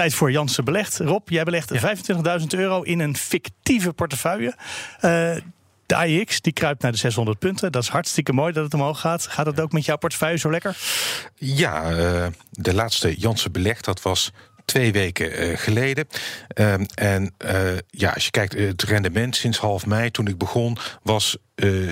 Tijd voor Jansen Belegd. Rob, jij belegt 25.000 euro in een fictieve portefeuille. Uh, de AIX die kruipt naar de 600 punten. Dat is hartstikke mooi dat het omhoog gaat. Gaat het ook met jouw portefeuille zo lekker? Ja, uh, de laatste Jansen Belegd, dat was twee weken uh, geleden. Um, en uh, ja, als je kijkt, het rendement sinds half mei, toen ik begon, was uh,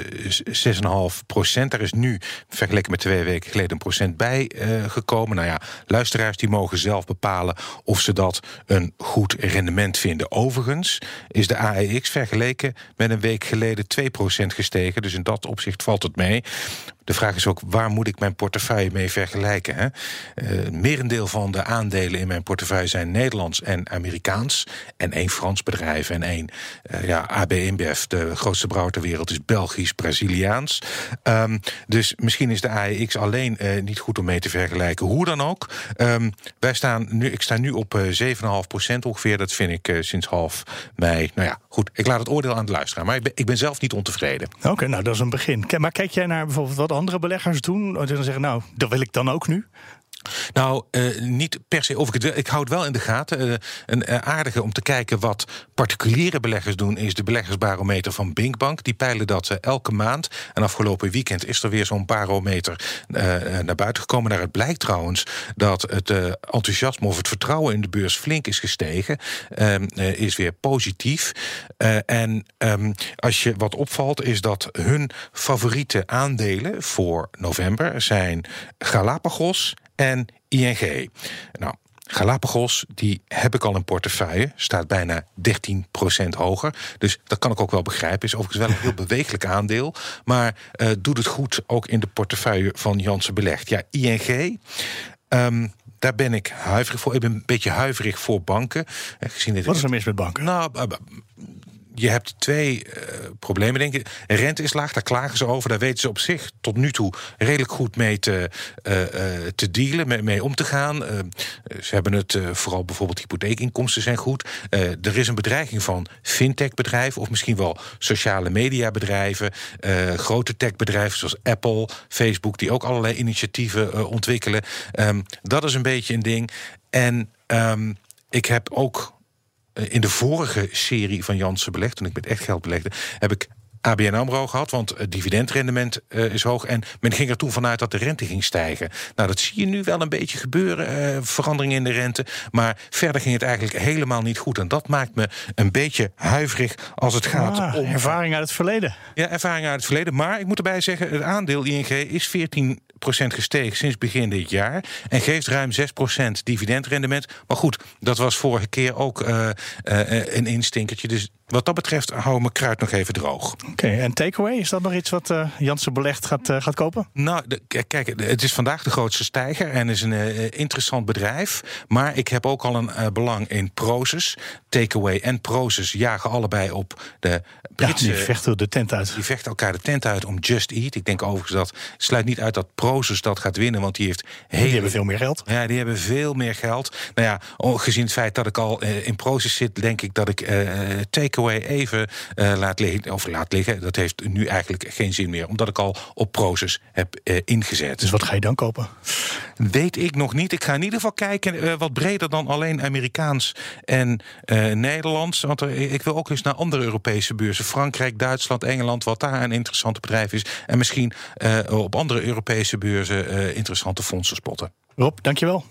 6,5 procent. Daar is nu, vergeleken met twee weken geleden, een procent bij gekomen. Nou ja, luisteraars die mogen zelf bepalen of ze dat een goed rendement vinden. Overigens is de AEX vergeleken met een week geleden 2 procent gestegen. Dus in dat opzicht valt het mee. De vraag is ook, waar moet ik mijn portefeuille mee vergelijken? Hè? Uh, merendeel van de aandelen in mijn portefeuille zijn Nederlands en Amerikaans. En één Frans bedrijf en één uh, ja, AB InBev, de grootste brouwer ter wereld, is Belgisch, Braziliaans. Um, dus misschien is de AEX alleen uh, niet goed om mee te vergelijken. Hoe dan ook. Um, wij staan nu, ik sta nu op 7,5 procent ongeveer. Dat vind ik sinds half mei. Nou ja, goed. Ik laat het oordeel aan de luisteraar. Maar ik ben, ik ben zelf niet ontevreden. Oké, nou dat is een begin. Maar kijk jij naar bijvoorbeeld wat andere beleggers doen? En dan zeggen, nou, dat wil ik dan ook nu? Nou, uh, niet per se of ik Ik hou het wel in de gaten. Uh, een uh, aardige om te kijken wat particuliere beleggers doen, is de beleggersbarometer van Binkbank. Die peilen dat elke maand. En afgelopen weekend is er weer zo'n barometer naar buiten gekomen. Daaruit blijkt trouwens dat het enthousiasme of het vertrouwen in de beurs flink is gestegen. is weer positief. en um, als je wat opvalt, is dat hun favoriete aandelen voor november zijn Galapagos en ING. Nou, Galapagos, die heb ik al in portefeuille. Staat bijna 13% hoger. Dus dat kan ik ook wel begrijpen. Is overigens wel een heel bewegelijk aandeel. Maar uh, doet het goed ook in de portefeuille van Jansen Belegd. Ja, ING. Um, daar ben ik huiverig voor. Ik ben een beetje huiverig voor banken. Gezien dit Wat is er mis met banken? Nou, je hebt twee uh, problemen, denk ik. Rente is laag, daar klagen ze over. Daar weten ze op zich tot nu toe redelijk goed mee te, uh, uh, te dealen, mee, om te gaan. ze hebben het, vooral bijvoorbeeld hypotheekinkomsten zijn goed. er is een bedreiging van fintech-bedrijven... of misschien wel sociale mediabedrijven. grote techbedrijven zoals Apple, Facebook... die ook allerlei initiatieven ontwikkelen. Um, dat is een beetje een ding. En um, ik heb ook eh, in de vorige serie van Jansen belegd, toen ik met echt geld belegde, heb ik ABN AMRO gehad, want het dividendrendement uh, is hoog. En men ging er toen vanuit dat de rente ging stijgen. Nou, dat zie je nu wel een beetje gebeuren, uh, verandering in de rente. Maar verder ging het eigenlijk helemaal niet goed. En dat maakt me een beetje huiverig als het gaat ah, om... Ervaring uit het verleden. Ja, ervaring uit het verleden. Maar ik moet erbij zeggen, het aandeel ING is 14 gestegen sinds begin dit jaar. En geeft ruim 6% dividendrendement. Maar goed, dat was vorige keer ook uh, uh, een instinkertje. Dus wat dat betreft hou mijn kruid nog even droog. Oké, okay, en takeaway, is dat nog iets wat uh, Jansen belegd gaat, uh, gaat kopen? Nou, de, kijk, het is vandaag de grootste stijger en is een uh, interessant bedrijf. Maar ik heb ook al een belang in Proces. Takeaway en Proces jagen allebei op de Britse... Ja, die vechten de tent uit. Die vechten elkaar de tent uit om Just Eat. Ik denk overigens dat sluit niet uit dat Proces dat gaat winnen, want die heeft... Hele, die hebben veel meer geld. Ja, die hebben veel meer geld. Nou ja, gezien het feit dat ik al in Proces zit, denk ik dat ik Takeaway even uh, laat liggen. Of laat liggen. Dat heeft nu eigenlijk geen zin meer. Omdat ik al op Proces heb uh, ingezet. Dus wat ga je dan kopen? Weet ik nog niet. Ik ga in ieder geval kijken uh, wat breder dan alleen Amerikaans en Nederlands. Want ik wil ook eens naar andere Europese beurzen. Frankrijk, Duitsland, Engeland. Wat daar een interessante bedrijf is. En misschien op andere Europese beurzen interessante fondsen spotten. Rob, dankjewel.